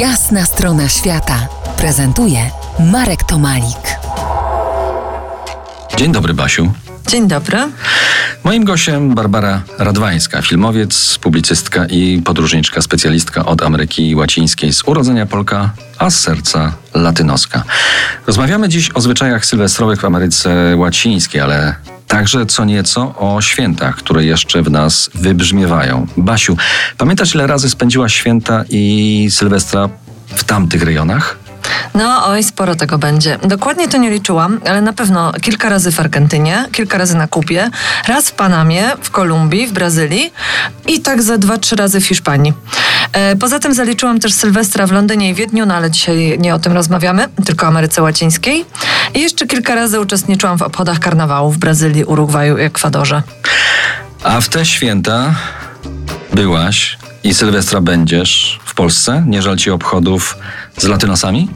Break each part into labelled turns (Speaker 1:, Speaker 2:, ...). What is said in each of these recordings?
Speaker 1: Jasna strona świata prezentuje Marek Tomalik.
Speaker 2: Dzień dobry, Basiu.
Speaker 3: Dzień dobry.
Speaker 2: Moim gościem Barbara Radwańska, filmowiec, publicystka i podróżniczka, specjalistka od Ameryki Łacińskiej, z urodzenia Polka, a z serca latynoska. Rozmawiamy dziś o zwyczajach sylwestrowych w Ameryce Łacińskiej, ale także co nieco o świętach, które jeszcze w nas wybrzmiewają. Basiu, pamiętasz ile razy spędziła święta i Sylwestra w tamtych rejonach?
Speaker 3: No oj, sporo tego będzie. Dokładnie to nie liczyłam, ale na pewno kilka razy w Argentynie, kilka razy na Kubie, raz w Panamie, w Kolumbii, w Brazylii i tak za dwa, trzy razy w Hiszpanii. E, poza tym zaliczyłam też Sylwestra w Londynie i Wiedniu, no ale dzisiaj nie o tym rozmawiamy, tylko o Ameryce Łacińskiej. I jeszcze kilka razy uczestniczyłam w obchodach karnawału w Brazylii, Urugwaju i Ekwadorze.
Speaker 2: A w te święta byłaś i Sylwestra będziesz w Polsce? Nie żal ci obchodów z latynosami?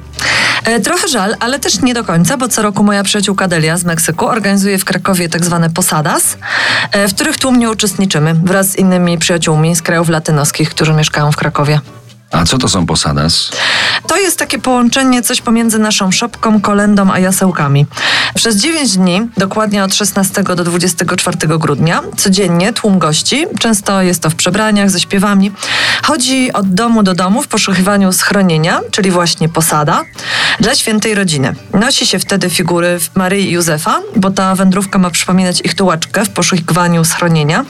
Speaker 3: E, trochę żal, ale też nie do końca, bo co roku moja przyjaciółka Delia z Meksyku organizuje w Krakowie tak zwane posadas, e, w których tłumnie uczestniczymy wraz z innymi przyjaciółmi z krajów latynoskich, którzy mieszkają w Krakowie.
Speaker 2: A co to są posadas?
Speaker 3: To jest takie połączenie coś pomiędzy naszą szopką, kolendą a jasełkami. Przez 9 dni, dokładnie od 16 do 24 grudnia, codziennie tłum gości, często jest to w przebraniach ze śpiewami, chodzi od domu do domu w poszukiwaniu schronienia, czyli właśnie posada, dla świętej rodziny. Nosi się wtedy figury Maryi i Józefa, bo ta wędrówka ma przypominać ich tułaczkę w poszukiwaniu schronienia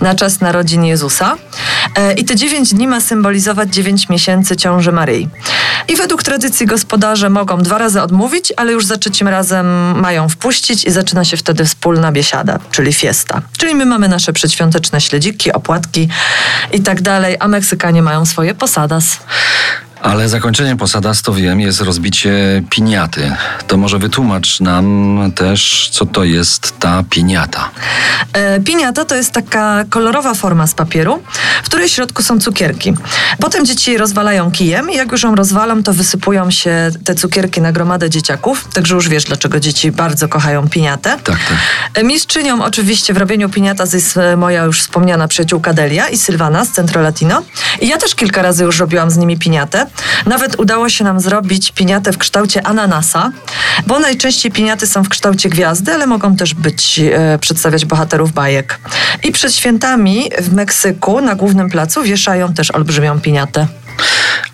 Speaker 3: na czas narodzin Jezusa. E, I te 9 dni ma symbolizować 9 miesięcy ciąży Maryi. I według tradycji gospodarze mogą dwa razy odmówić, ale już za trzecim razem mają wpuścić i zaczyna się wtedy wspólna biesiada, czyli fiesta. Czyli my mamy nasze przedświąteczne śledziki, opłatki i tak dalej, a Meksykanie mają swoje posadas.
Speaker 2: Ale zakończeniem posadas, to wiem, jest rozbicie piniaty. To może wytłumacz nam też, co to jest ta piniata.
Speaker 3: E, piniata to jest taka kolorowa forma z papieru, w której w środku są cukierki. Potem dzieci rozwalają kijem i jak już ją rozwalą, to wysypują się te cukierki na gromadę dzieciaków. Także już wiesz, dlaczego dzieci bardzo kochają piniatę.
Speaker 2: Tak, tak.
Speaker 3: E, mistrzynią oczywiście w robieniu piniata jest e, moja już wspomniana przyjaciółka Delia i Sylwana z Centro Latino. I ja też kilka razy już robiłam z nimi piniatę. Nawet udało się nam zrobić piniatę w kształcie ananasa, bo najczęściej piniaty są w kształcie gwiazdy, ale mogą też być, e, przedstawiać bohaterów bajek. I przed świętami w Meksyku na głównym placu wieszają też olbrzymią piniatę.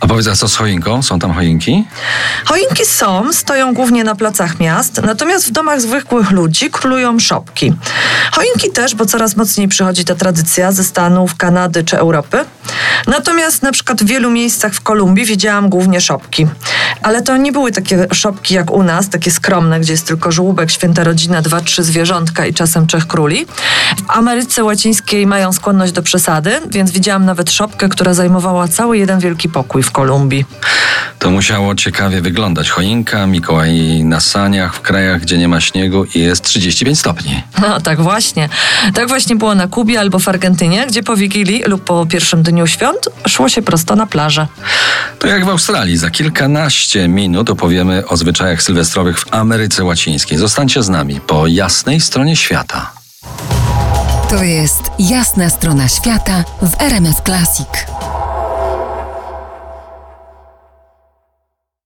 Speaker 2: A powiedz, a co z choinką? Są tam choinki?
Speaker 3: Choinki są, stoją głównie na placach miast, natomiast w domach zwykłych ludzi królują szopki. Choinki też, bo coraz mocniej przychodzi ta tradycja ze Stanów, Kanady czy Europy. Natomiast na przykład w wielu miejscach w Kolumbii widziałam głównie szopki. Ale to nie były takie szopki jak u nas, takie skromne, gdzie jest tylko żłóbek, święta rodzina, dwa, trzy zwierzątka i czasem trzech króli. W Ameryce Łacińskiej mają skłonność do przesady, więc widziałam nawet szopkę, która zajmowała cały jeden wielki pokój w Kolumbii.
Speaker 2: To musiało ciekawie wyglądać. Choinka, Mikołaj na saniach w krajach, gdzie nie ma śniegu i jest 35 stopni.
Speaker 3: No tak właśnie. Tak właśnie było na Kubie albo w Argentynie, gdzie po Wigilii lub po pierwszym dniu świąt szło się prosto na plażę.
Speaker 2: To jak w Australii. Za kilkanaście minut opowiemy o zwyczajach sylwestrowych w Ameryce Łacińskiej. Zostańcie z nami po jasnej stronie świata.
Speaker 1: To jest jasna strona świata w RMS Classic.